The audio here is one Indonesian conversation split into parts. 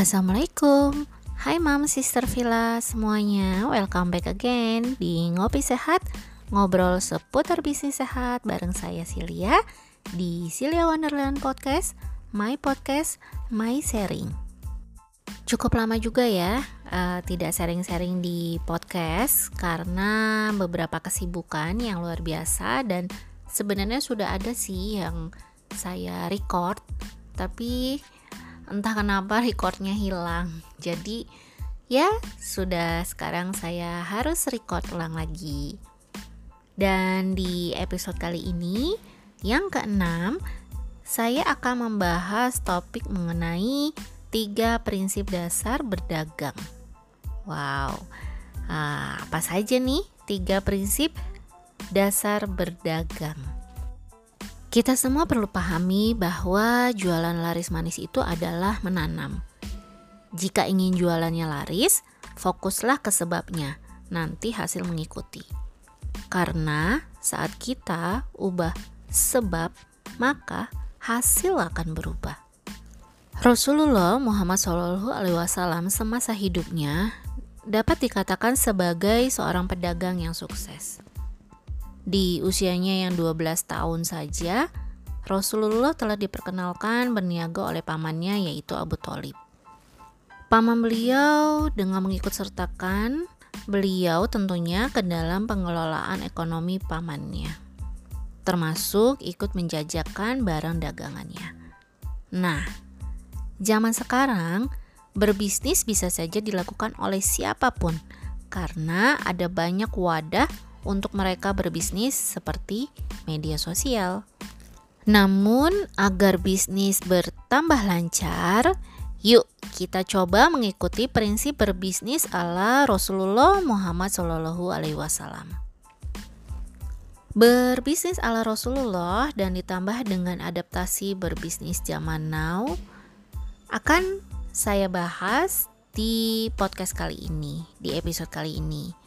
Assalamualaikum. Hai mam, sister villa semuanya. Welcome back again di Ngopi Sehat Ngobrol seputar bisnis sehat bareng saya Silia Di Silia Wonderland Podcast My Podcast, My Sharing. Cukup lama juga ya uh, Tidak sharing-sharing di podcast Karena beberapa kesibukan yang luar biasa Dan sebenarnya sudah ada sih yang saya record. Tapi entah kenapa recordnya hilang. Jadi ya sudah sekarang saya harus record ulang lagi. Dan di episode kali ini yang keenam saya akan membahas topik mengenai tiga prinsip dasar berdagang. Wow. Ah, apa saja nih tiga prinsip dasar berdagang kita semua perlu pahami bahwa jualan laris manis itu adalah menanam. Jika ingin jualannya laris, fokuslah ke sebabnya, nanti hasil mengikuti. Karena saat kita ubah sebab, maka hasil akan berubah. Rasulullah Muhammad SAW semasa hidupnya dapat dikatakan sebagai seorang pedagang yang sukses. Di usianya yang 12 tahun saja, Rasulullah telah diperkenalkan berniaga oleh pamannya yaitu Abu Talib. Paman beliau dengan mengikut sertakan beliau tentunya ke dalam pengelolaan ekonomi pamannya, termasuk ikut menjajakan barang dagangannya. Nah, zaman sekarang berbisnis bisa saja dilakukan oleh siapa pun karena ada banyak wadah untuk mereka berbisnis seperti media sosial. Namun, agar bisnis bertambah lancar, yuk kita coba mengikuti prinsip berbisnis ala Rasulullah Muhammad Shallallahu Alaihi Wasallam. Berbisnis ala Rasulullah dan ditambah dengan adaptasi berbisnis zaman now akan saya bahas di podcast kali ini, di episode kali ini.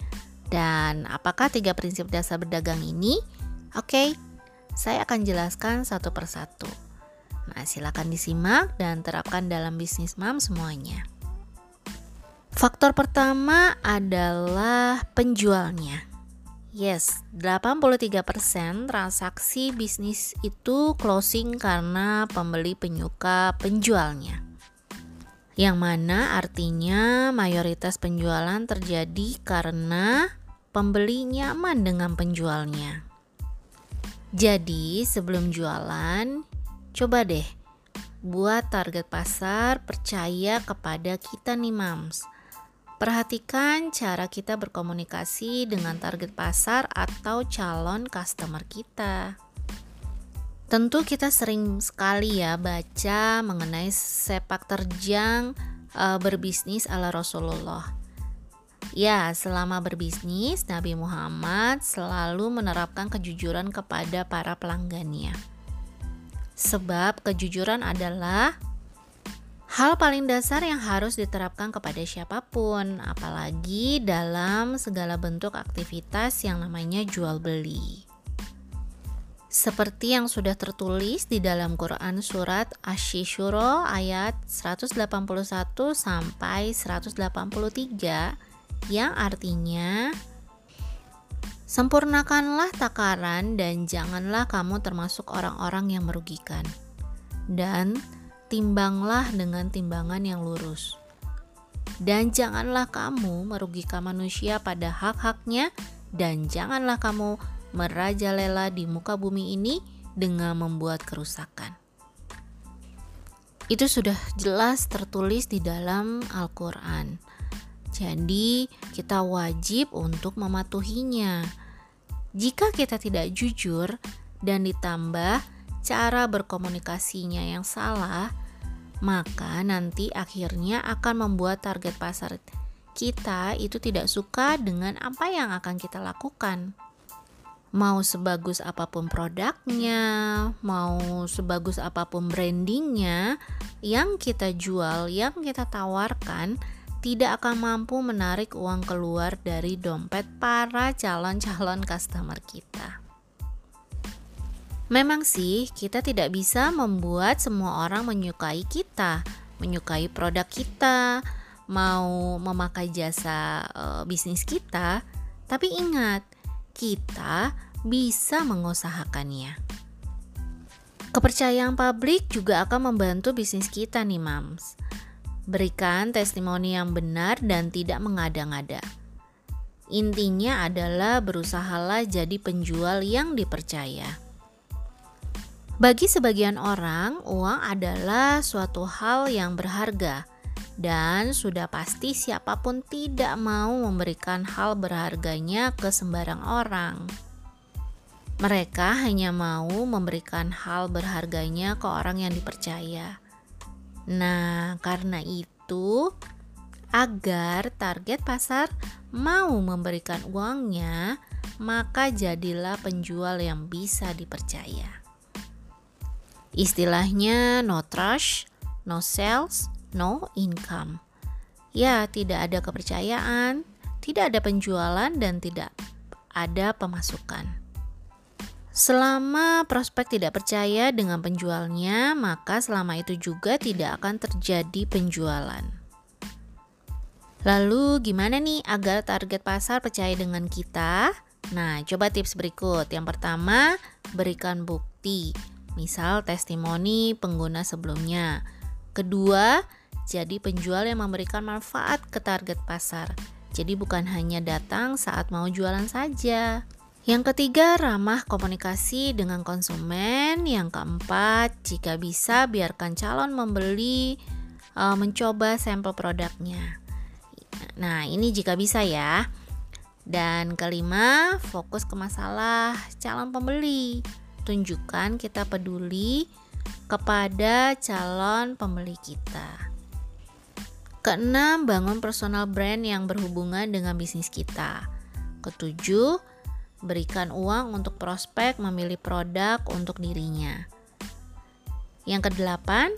Dan apakah tiga prinsip dasar berdagang ini? Oke, okay, saya akan jelaskan satu persatu. Nah, silakan disimak dan terapkan dalam bisnis mam semuanya. Faktor pertama adalah penjualnya. Yes, 83% transaksi bisnis itu closing karena pembeli penyuka penjualnya yang mana artinya mayoritas penjualan terjadi karena pembeli nyaman dengan penjualnya. Jadi, sebelum jualan, coba deh buat target pasar percaya kepada kita nih mams. Perhatikan cara kita berkomunikasi dengan target pasar atau calon customer kita. Tentu kita sering sekali ya baca mengenai sepak terjang e, berbisnis ala Rasulullah. Ya, selama berbisnis, Nabi Muhammad selalu menerapkan kejujuran kepada para pelanggannya. Sebab kejujuran adalah hal paling dasar yang harus diterapkan kepada siapa pun, apalagi dalam segala bentuk aktivitas yang namanya jual beli. Seperti yang sudah tertulis di dalam Quran surat Asy-Syura ayat 181 sampai 183 yang artinya sempurnakanlah takaran dan janganlah kamu termasuk orang-orang yang merugikan. Dan timbanglah dengan timbangan yang lurus. Dan janganlah kamu merugikan manusia pada hak-haknya dan janganlah kamu merajalela di muka bumi ini dengan membuat kerusakan. Itu sudah jelas tertulis di dalam Al-Qur'an. Jadi, kita wajib untuk mematuhinya. Jika kita tidak jujur dan ditambah cara berkomunikasinya yang salah, maka nanti akhirnya akan membuat target pasar kita itu tidak suka dengan apa yang akan kita lakukan. Mau sebagus apa pun produknya, mau sebagus apa pun brandingnya, yang kita jual, yang kita tawarkan, tidak akan mampu menarik uang keluar dari dompet para calon-calon customer kita. Memang sih, kita tidak bisa membuat semua orang menyukai kita, menyukai produk kita, mau memakai jasa e, bisnis kita, tapi ingat, kita bisa mengusahakannya. Kepercayaan publik juga akan membantu bisnis kita nih, Mams. Berikan testimoni yang benar dan tidak mengada-ngada. Intinya adalah berusahalah jadi penjual yang dipercaya. Bagi sebagian orang, uang adalah suatu hal yang berharga, dan sudah pasti siapa pun tidak mau memberikan hal berharganya ke sembarang orang. Mereka hanya mau memberikan hal berharganya ke orang yang dipercaya. Nah, karena itu, agar target pasar mau memberikan uangnya, maka jadilah penjual yang bisa dipercaya. Istilahnya no trust, no sales, no income. Ya, tidak ada kepercayaan, tidak ada penjualan dan tidak ada pemasukan. Selama prospek tidak percaya dengan penjualnya, maka selama itu juga tidak akan terjadi penjualan. Lalu gimana nih agar target pasar percaya dengan kita? Nah, coba tips berikut. Yang pertama, berikan bukti misal testimoni pengguna sebelumnya. Kedua, jadi penjual yang memberikan manfaat ke target pasar. Jadi bukan hanya datang saat mau jualan saja. Yang ketiga, ramah komunikasi dengan konsumen. Yang keempat, jika bisa biarkan calon membeli uh, mencoba sampel produknya. Nah, ini jika bisa ya. Dan kelima, fokus ke masalah calon pembeli tunjukkan kita peduli kepada calon pembeli kita. Keenam, bangun personal brand yang berhubungan dengan bisnis kita. Ketujuh, berikan uang untuk prospek memilih produk untuk dirinya. Yang kedelapan,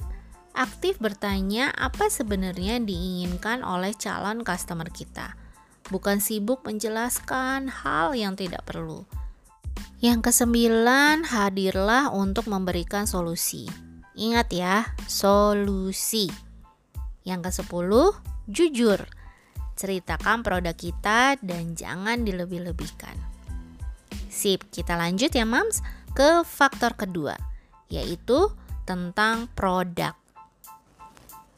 aktif bertanya apa sebenarnya diinginkan oleh calon customer kita. Bukan sibuk menjelaskan hal yang tidak perlu. Yang kesembilan, hadirlah untuk memberikan solusi. Ingat ya, solusi. Yang kesepuluh, jujur. Ceritakan produk kita dan jangan dilebih-lebihkan. Sip, kita lanjut ya mams ke faktor kedua, yaitu tentang produk.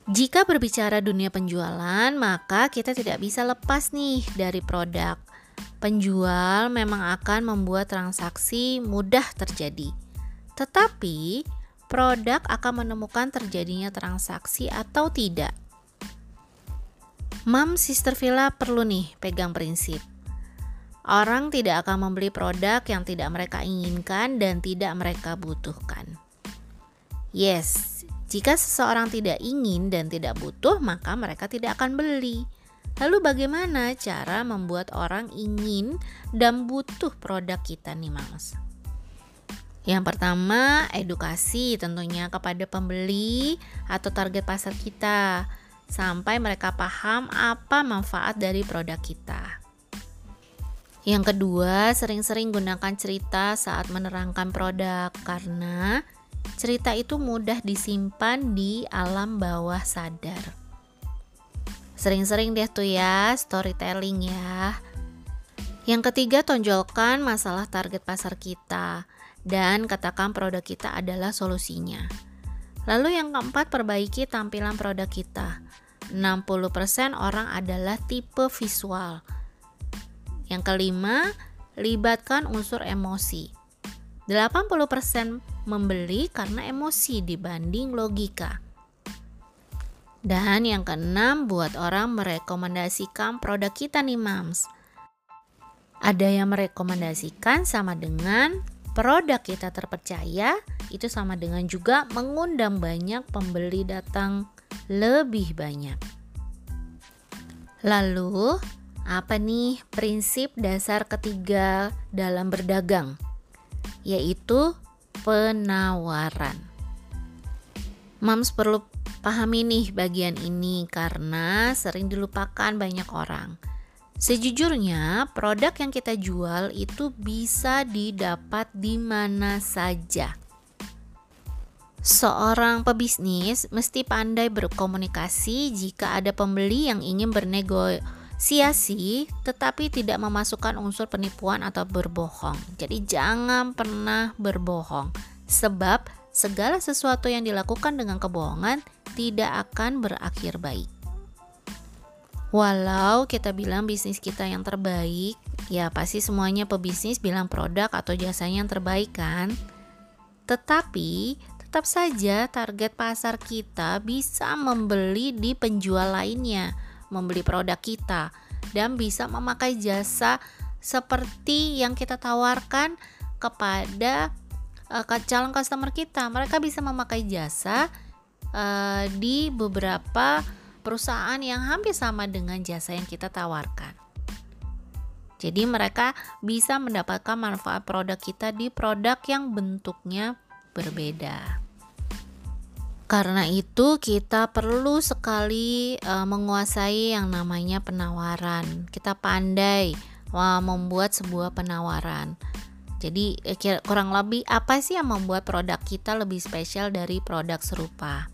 Jika berbicara dunia penjualan, maka kita tidak bisa lepas nih dari produk penjual memang akan membuat transaksi mudah terjadi. Tetapi, produk akan menemukan terjadinya transaksi atau tidak. Mam Sister Villa perlu nih pegang prinsip. Orang tidak akan membeli produk yang tidak mereka inginkan dan tidak mereka butuhkan. Yes, jika seseorang tidak ingin dan tidak butuh, maka mereka tidak akan beli. Lalu bagaimana cara membuat orang ingin dan butuh produk kita nih Mas? Yang pertama, edukasi tentunya kepada pembeli atau target pasar kita sampai mereka paham apa manfaat dari produk kita. Yang kedua, sering-sering gunakan cerita saat menerangkan produk karena cerita itu mudah disimpan di alam bawah sadar. Sering-sering deh tuh ya storytelling ya. Yang ketiga, tonjolkan masalah target pasar kita dan katakan produk kita adalah solusinya. Lalu yang keempat, perbaiki tampilan produk kita. 60% orang adalah tipe visual. Yang kelima, libatkan unsur emosi. 80% membeli karena emosi dibanding logika. Dan yang keenam, buat orang merekomendasikan produk kita nih mams. Ada yang merekomendasikan sama dengan produk kita terpercaya, itu sama dengan juga mengundang banyak pembeli datang lebih banyak. Lalu, apa nih prinsip dasar ketiga dalam berdagang? Yaitu penawaran. Mams perlu Pahami nih bagian ini karena sering dilupakan banyak orang. Sejujurnya, produk yang kita jual itu bisa didapat di mana saja. Seorang pebisnis mesti pandai berkomunikasi jika ada pembeli yang ingin bernegosiasi tetapi tidak memasukkan unsur penipuan atau berbohong. Jadi jangan pernah berbohong sebab segala sesuatu yang dilakukan dengan kebohongan tidak akan berakhir baik. Walau kita bilang bisnis kita yang terbaik, ya pasti semuanya pebisnis bilang produk atau jasanya yang terbaik kan? Tetapi tetap saja target pasar kita bisa membeli di penjual lainnya, membeli produk kita dan bisa memakai jasa seperti yang kita tawarkan kepada uh, calon customer kita. Mereka bisa memakai jasa uh, di beberapa perusahaan yang hampir sama dengan jasa yang kita tawarkan. Jadi mereka bisa mendapatkan manfaat produk kita di produk yang bentuknya berbeda. Karena itu kita perlu sekali uh, menguasai yang namanya penawaran. Kita pandai uh, membuat sebuah penawaran. Jadi eh, kurang lebih apa sih yang membuat produk kita lebih spesial dari produk serupa?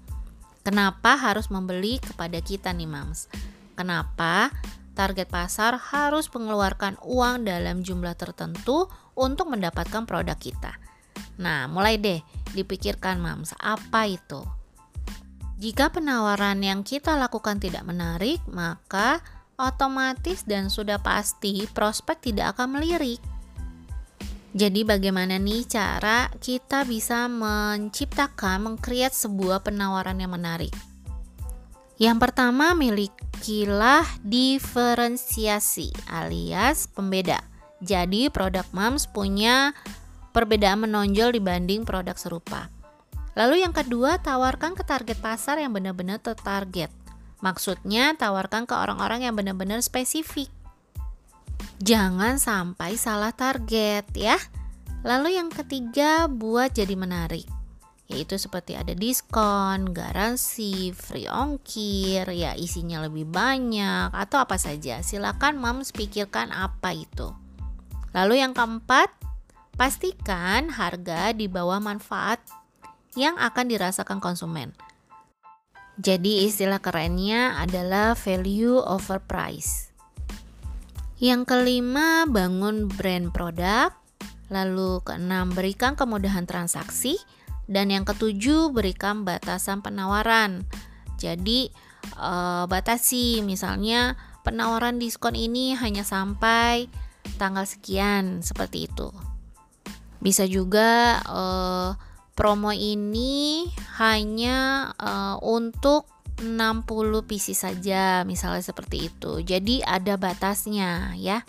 Kenapa harus membeli kepada kita nih mams? Kenapa target pasar harus mengeluarkan uang dalam jumlah tertentu untuk mendapatkan produk kita? Nah, mulai deh dipikirkan mams, apa itu? Jika penawaran yang kita lakukan tidak menarik, maka otomatis dan sudah pasti prospek tidak akan melirik. Jadi bagaimana nih cara kita bisa menciptakan, mengkreat sebuah penawaran yang menarik? Yang pertama, milikilah diferensiasi alias pembeda. Jadi produk Mams punya perbedaan menonjol dibanding produk serupa. Lalu yang kedua, tawarkan ke target pasar yang benar-benar tertarget. Maksudnya tawarkan ke orang-orang yang benar-benar spesifik jangan sampai salah target ya. Lalu yang ketiga, buat jadi menarik. Yaitu seperti ada diskon, garansi, free ongkir, ya isinya lebih banyak atau apa saja. Silakan Mams pikirkan apa itu. Lalu yang keempat, pastikan harga di bawah manfaat yang akan dirasakan konsumen. Jadi istilah kerennya adalah value over price. Yang kelima, bangun brand produk. Lalu keenam, berikan kemudahan transaksi. Dan yang ketujuh, berikan batasan penawaran. Jadi, uh, batasi misalnya penawaran diskon ini hanya sampai tanggal sekian seperti itu. Bisa juga uh, promo ini hanya uh, untuk 60 PC saja misalnya seperti itu. Jadi ada batasnya ya.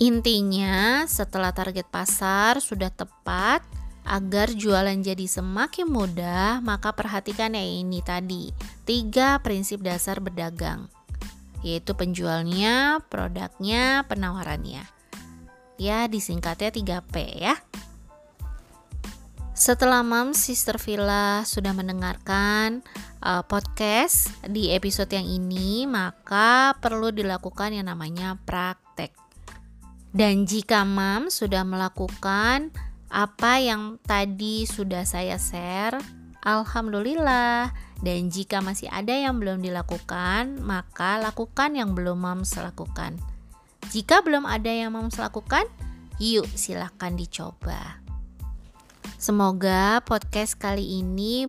Intinya setelah target pasar sudah tepat agar jualan jadi semakin mudah maka perhatikan ya ini tadi tiga prinsip dasar berdagang yaitu penjualnya, produknya, penawarannya. Ya disingkatnya 3P ya setelah Mam Sister Villa sudah mendengarkan uh, podcast di episode yang ini, maka perlu dilakukan yang namanya praktek. Dan jika Mam sudah melakukan apa yang tadi sudah saya share, alhamdulillah. Dan jika masih ada yang belum dilakukan, maka lakukan yang belum Mams lakukan. Jika belum ada yang Mams lakukan, yuk silahkan dicoba. Semoga podcast kali ini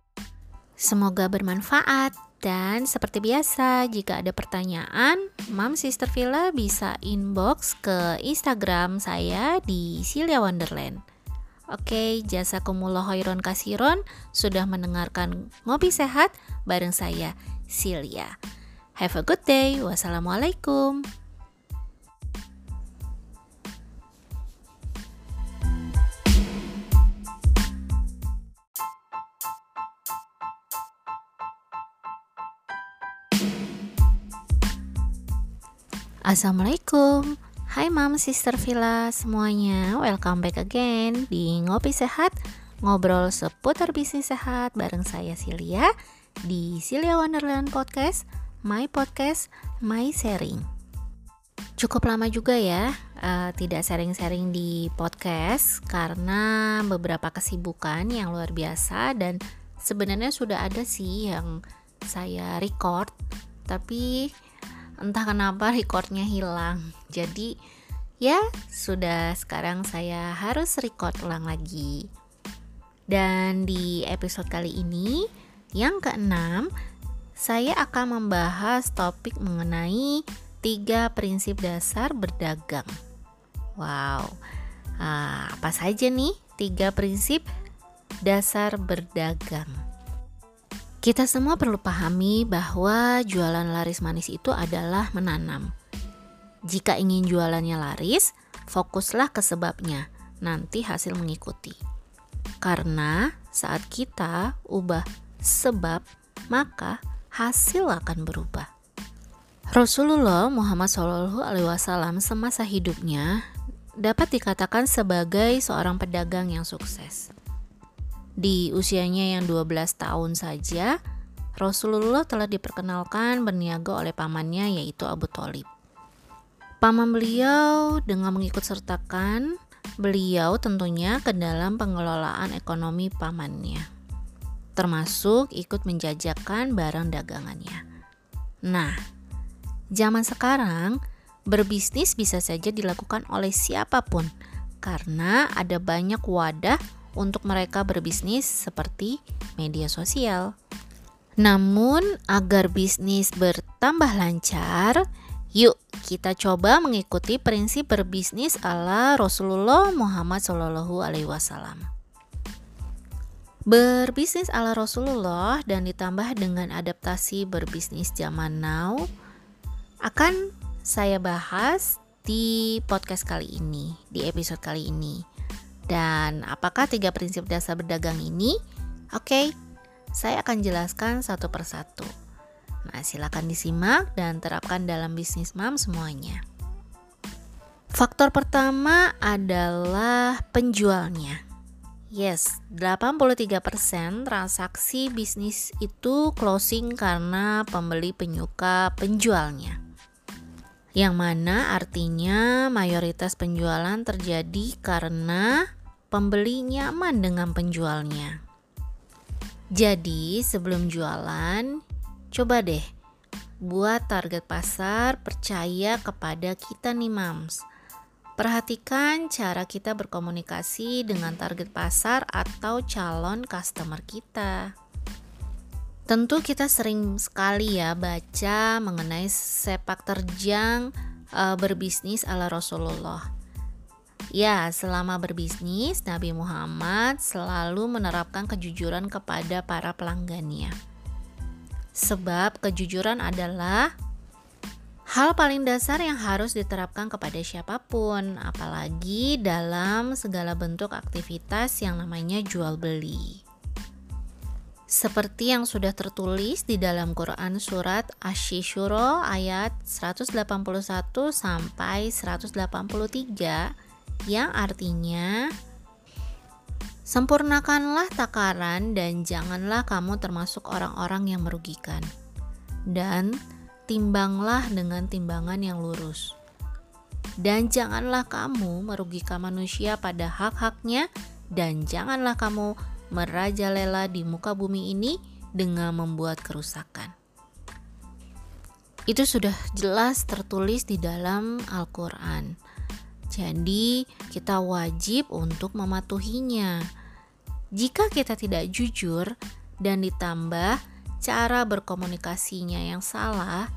semoga bermanfaat dan seperti biasa jika ada pertanyaan, Mam Sister Villa bisa inbox ke Instagram saya di Silia Wonderland. Oke, jasa kumulo hoiron kasiron sudah mendengarkan Ngopi Sehat bareng saya, Silia. Have a good day. Wassalamualaikum. Assalamualaikum. Hai Mam Sister Villa semuanya. Welcome back again di Ngopi Sehat Ngobrol seputar bisnis sehat bareng saya Silia Di Silia Wonderland Podcast My Podcast, My Sharing. Cukup lama juga ya uh, tidak sharing-sharing di podcast karena beberapa kesibukan yang luar biasa dan sebenarnya sudah ada sih yang saya record. Tapi entah kenapa recordnya hilang jadi ya sudah sekarang saya harus record ulang lagi dan di episode kali ini yang keenam saya akan membahas topik mengenai tiga prinsip dasar berdagang. Wow, ah, apa saja nih tiga prinsip dasar berdagang? Kita semua perlu pahami bahwa jualan laris manis itu adalah menanam. Jika ingin jualannya laris, fokuslah ke sebabnya, nanti hasil mengikuti. Karena saat kita ubah sebab, maka hasil akan berubah. Rasulullah Muhammad Wasallam semasa hidupnya dapat dikatakan sebagai seorang pedagang yang sukses. Di usianya yang 12 tahun saja, Rasulullah telah diperkenalkan berniaga oleh pamannya yaitu Abu Talib. Paman beliau dengan mengikut sertakan beliau tentunya ke dalam pengelolaan ekonomi pamannya, termasuk ikut menjajakan barang dagangannya. Nah, Zaman sekarang, berbisnis bisa saja dilakukan oleh siapa pun karena ada banyak wadah untuk mereka berbisnis seperti media sosial. Namun, agar bisnis bertambah lancar, yuk kita coba mengikuti prinsip berbisnis ala Rasulullah Muhammad Shallallahu Alaihi Wasallam. Berbisnis ala Rasulullah dan ditambah dengan adaptasi berbisnis zaman now akan saya bahas di podcast kali ini, di episode kali ini. Dan apakah tiga prinsip dasar berdagang ini? Oke, okay, saya akan jelaskan satu persatu. Nah, silakan disimak dan terapkan dalam bisnis mam semuanya. Faktor pertama adalah penjualnya. Yes, 83% transaksi bisnis itu closing karena pembeli penyuka penjualnya yang mana artinya mayoritas penjualan terjadi karena pembeli nyaman dengan penjualnya. Jadi, sebelum jualan, coba deh buat target pasar percaya kepada kita nih mams. Perhatikan cara kita berkomunikasi dengan target pasar atau calon customer kita. Tentu kita sering sekali ya baca mengenai sepak terjang e, berbisnis ala Rasulullah. Ya, selama berbisnis, Nabi Muhammad selalu menerapkan kejujuran kepada para pelanggannya. Sebab kejujuran adalah hal paling dasar yang harus diterapkan kepada siapa pun, apalagi dalam segala bentuk aktivitas yang namanya jual beli. Seperti yang sudah tertulis di dalam Quran surat Asy-Syura ayat 181 sampai 183 yang artinya Sempurnakanlah takaran dan janganlah kamu termasuk orang-orang yang merugikan. Dan timbanglah dengan timbangan yang lurus. Dan janganlah kamu merugikan manusia pada hak-haknya dan janganlah kamu merajalela di muka bumi ini dengan membuat kerusakan. Itu sudah jelas tertulis di dalam Al-Quran. Jadi, kita wajib untuk mematuhinya. Jika kita tidak jujur dan ditambah cara berkomunikasinya yang salah,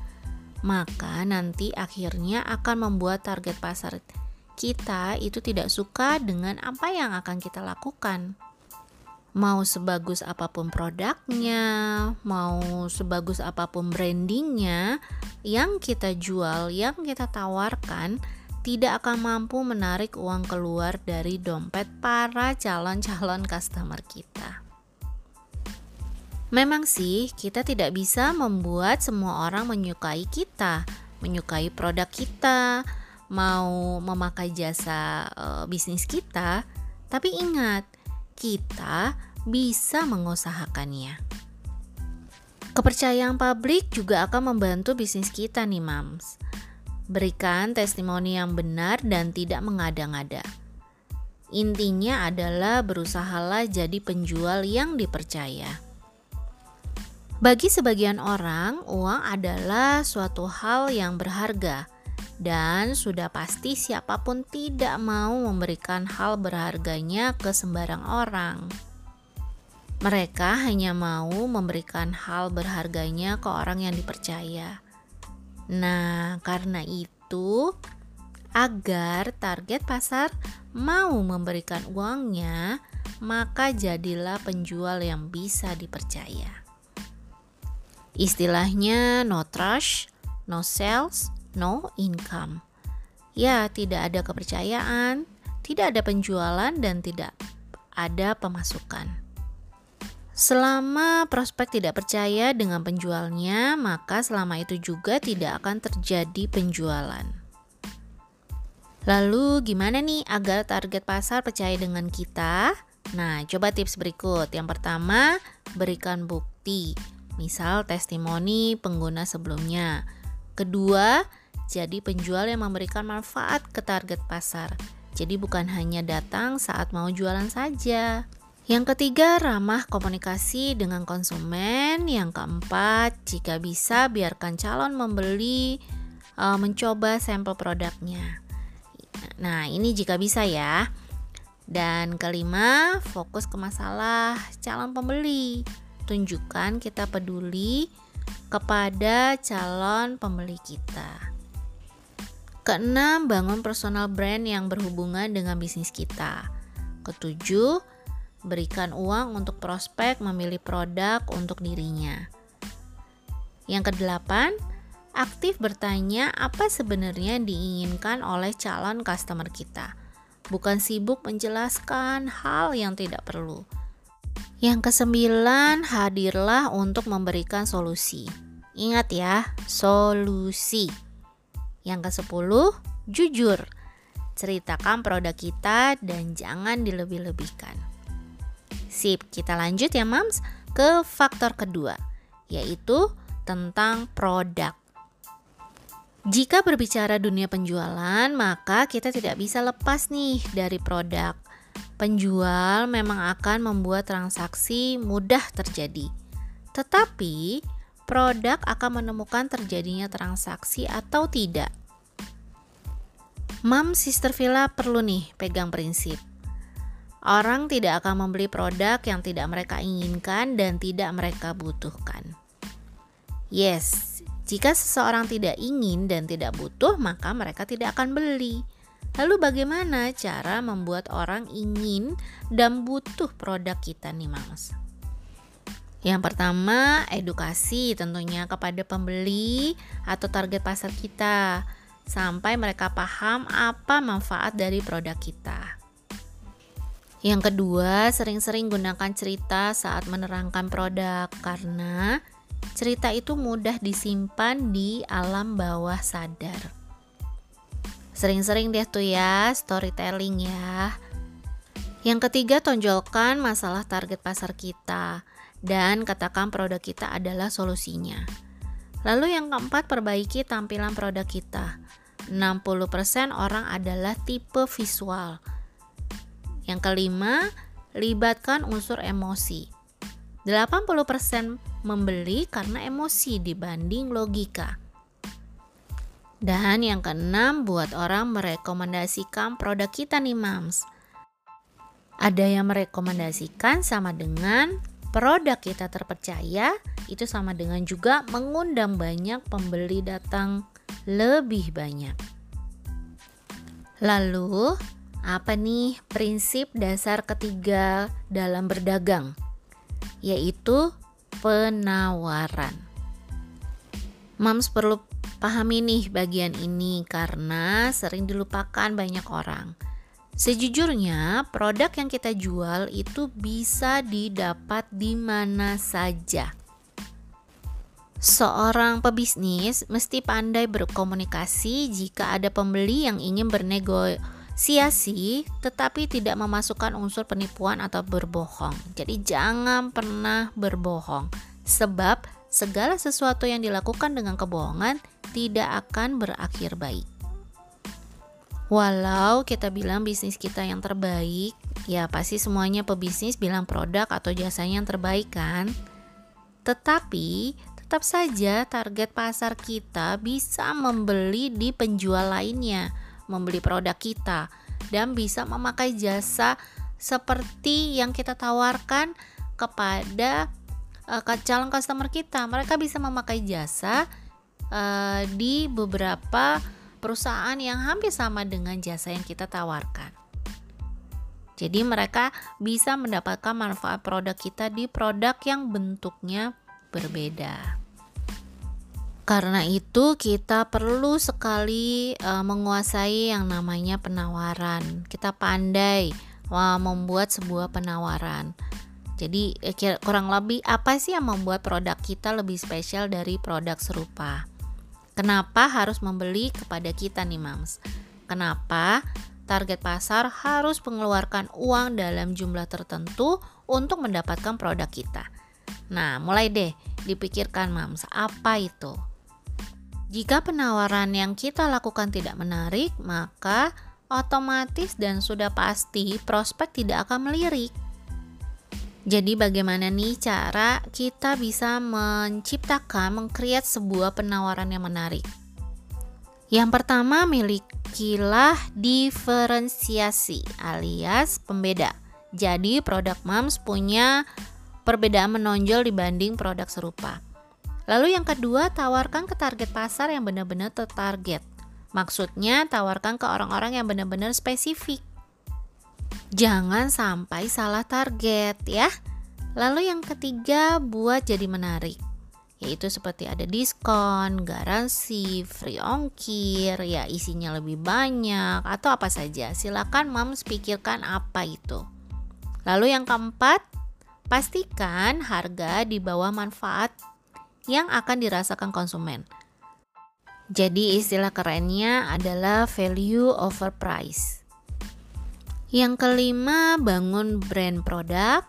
maka nanti akhirnya akan membuat target pasar kita itu tidak suka dengan apa yang akan kita lakukan mau sebagus apa pun produknya, mau sebagus apa pun brandingnya, yang kita jual, yang kita tawarkan, tidak akan mampu menarik uang keluar dari dompet para calon-calon customer kita. Memang sih, kita tidak bisa membuat semua orang menyukai kita, menyukai produk kita, mau memakai jasa e, bisnis kita, tapi ingat, kita bisa mengusahakannya. Kepercayaan publik juga akan membantu bisnis kita nih, Mams. Berikan testimoni yang benar dan tidak mengada-ngada. Intinya adalah berusahalah jadi penjual yang dipercaya. Bagi sebagian orang, uang adalah suatu hal yang berharga, dan sudah pasti siapa pun tidak mau memberikan hal berharganya ke sembarang orang. Mereka hanya mau memberikan hal berharganya ke orang yang dipercaya. Nah, karena itu, agar target pasar mau memberikan uangnya, maka jadilah penjual yang bisa dipercaya. Istilahnya no trust, no sales, no income. Ya, tidak ada kepercayaan, tidak ada penjualan dan tidak ada pemasukan. Selama prospek tidak percaya dengan penjualnya, maka selama itu juga tidak akan terjadi penjualan. Lalu gimana nih agar target pasar percaya dengan kita? Nah, coba tips berikut. Yang pertama, berikan bukti. Misal testimoni pengguna sebelumnya. Kedua, jadi penjual yang memberikan manfaat ke target pasar. Jadi bukan hanya datang saat mau jualan saja. Yang ketiga, ramah komunikasi dengan konsumen. Yang keempat, jika bisa biarkan calon membeli uh, mencoba sampel produknya. Nah, ini jika bisa ya. Dan kelima, fokus ke masalah calon pembeli. Tunjukkan kita peduli kepada calon pembeli kita. Keenam, bangun personal brand yang berhubungan dengan bisnis kita. Ketujuh, berikan uang untuk prospek memilih produk untuk dirinya. Yang kedelapan, aktif bertanya apa sebenarnya diinginkan oleh calon customer kita, bukan sibuk menjelaskan hal yang tidak perlu. Yang kesembilan, hadirlah untuk memberikan solusi. Ingat ya, solusi. Yang kesepuluh, jujur. Ceritakan produk kita dan jangan dilebih-lebihkan. Sip, kita lanjut ya mams ke faktor kedua, yaitu tentang produk. Jika berbicara dunia penjualan, maka kita tidak bisa lepas nih dari produk. Penjual memang akan membuat transaksi mudah terjadi. Tetapi, produk akan menemukan terjadinya transaksi atau tidak. Mam Sister Villa perlu nih pegang prinsip. Orang tidak akan membeli produk yang tidak mereka inginkan dan tidak mereka butuhkan. Yes, jika seseorang tidak ingin dan tidak butuh, maka mereka tidak akan beli. Lalu bagaimana cara membuat orang ingin dan butuh produk kita nih Mas? Yang pertama, edukasi tentunya kepada pembeli atau target pasar kita sampai mereka paham apa manfaat dari produk kita. Yang kedua, sering-sering gunakan cerita saat menerangkan produk karena cerita itu mudah disimpan di alam bawah sadar. Sering-sering deh tuh ya storytelling ya. Yang ketiga, tonjolkan masalah target pasar kita dan katakan produk kita adalah solusinya. Lalu yang keempat, perbaiki tampilan produk kita. 60% orang adalah tipe visual. Yang kelima, libatkan unsur emosi. 80% membeli karena emosi dibanding logika. Dan yang keenam, buat orang merekomendasikan produk kita nih mams. Ada yang merekomendasikan sama dengan produk kita terpercaya, itu sama dengan juga mengundang banyak pembeli datang lebih banyak. Lalu, apa nih prinsip dasar ketiga dalam berdagang? yaitu penawaran. Moms perlu pahami nih bagian ini karena sering dilupakan banyak orang. Sejujurnya, produk yang kita jual itu bisa didapat di mana saja. Seorang pebisnis mesti pandai berkomunikasi jika ada pembeli yang ingin bernegosiasi Siasi tetapi tidak memasukkan unsur penipuan atau berbohong. Jadi jangan pernah berbohong sebab segala sesuatu yang dilakukan dengan kebohongan tidak akan berakhir baik. Walau kita bilang bisnis kita yang terbaik, ya pasti semuanya pebisnis bilang produk atau jasanya yang terbaik kan? Tetapi tetap saja target pasar kita bisa membeli di penjual lainnya, membeli produk kita dan bisa memakai jasa seperti yang kita tawarkan kepada uh, calon customer kita. Mereka bisa memakai jasa uh, di beberapa perusahaan yang hampir sama dengan jasa yang kita tawarkan. Jadi mereka bisa mendapatkan manfaat produk kita di produk yang bentuknya berbeda. Karena itu kita perlu sekali uh, menguasai yang namanya penawaran. Kita pandai uh, membuat sebuah penawaran. Jadi kurang lebih apa sih yang membuat produk kita lebih spesial dari produk serupa? Kenapa harus membeli kepada kita nih mams? Kenapa target pasar harus mengeluarkan uang dalam jumlah tertentu untuk mendapatkan produk kita? Nah, mulai deh dipikirkan mams, apa itu? Jika penawaran yang kita lakukan tidak menarik, maka otomatis dan sudah pasti prospek tidak akan melirik. Jadi bagaimana nih cara kita bisa menciptakan, mengkreat sebuah penawaran yang menarik? Yang pertama, milikilah diferensiasi alias pembeda. Jadi produk MAMS punya perbedaan menonjol dibanding produk serupa. Lalu yang kedua, tawarkan ke target pasar yang benar-benar tertarget. Maksudnya tawarkan ke orang-orang yang benar-benar spesifik jangan sampai salah target ya. Lalu yang ketiga, buat jadi menarik. Yaitu seperti ada diskon, garansi, free ongkir, ya isinya lebih banyak atau apa saja. Silakan moms pikirkan apa itu. Lalu yang keempat, pastikan harga di bawah manfaat yang akan dirasakan konsumen. Jadi istilah kerennya adalah value over price. Yang kelima, bangun brand produk.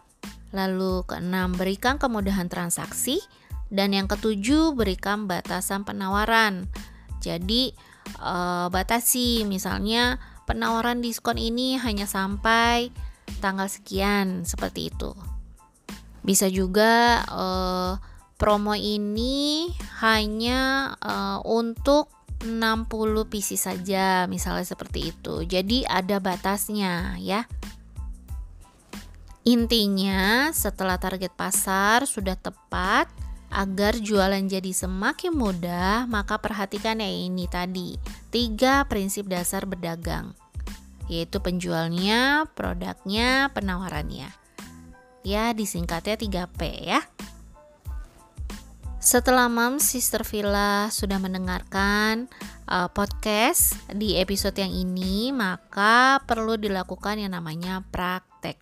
Lalu keenam, berikan kemudahan transaksi. Dan yang ketujuh, berikan batasan penawaran. Jadi, uh, batasi misalnya penawaran diskon ini hanya sampai tanggal sekian seperti itu. Bisa juga uh, promo ini hanya uh, untuk 60 PC saja misalnya seperti itu. Jadi ada batasnya ya. Intinya setelah target pasar sudah tepat agar jualan jadi semakin mudah maka perhatikan ya ini tadi tiga prinsip dasar berdagang yaitu penjualnya, produknya, penawarannya. Ya disingkatnya 3P ya setelah Mam Sister Villa sudah mendengarkan uh, podcast di episode yang ini, maka perlu dilakukan yang namanya praktek.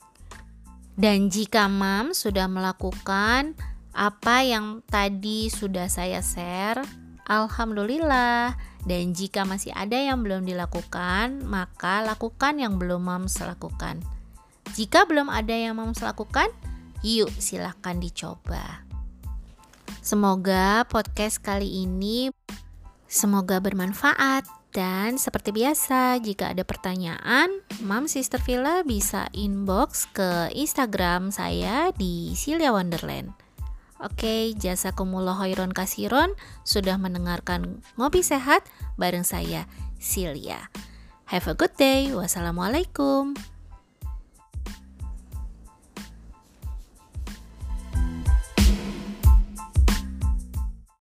Dan jika Mam sudah melakukan apa yang tadi sudah saya share, alhamdulillah. Dan jika masih ada yang belum dilakukan, maka lakukan yang belum Mam lakukan. Jika belum ada yang Mam lakukan, yuk silahkan dicoba. Semoga podcast kali ini semoga bermanfaat dan seperti biasa jika ada pertanyaan, Mam Sister Villa bisa inbox ke Instagram saya di Silia Wonderland. Oke, jasa kumulo hoiron kasiron sudah mendengarkan Ngopi Sehat bareng saya, Silia. Have a good day. Wassalamualaikum.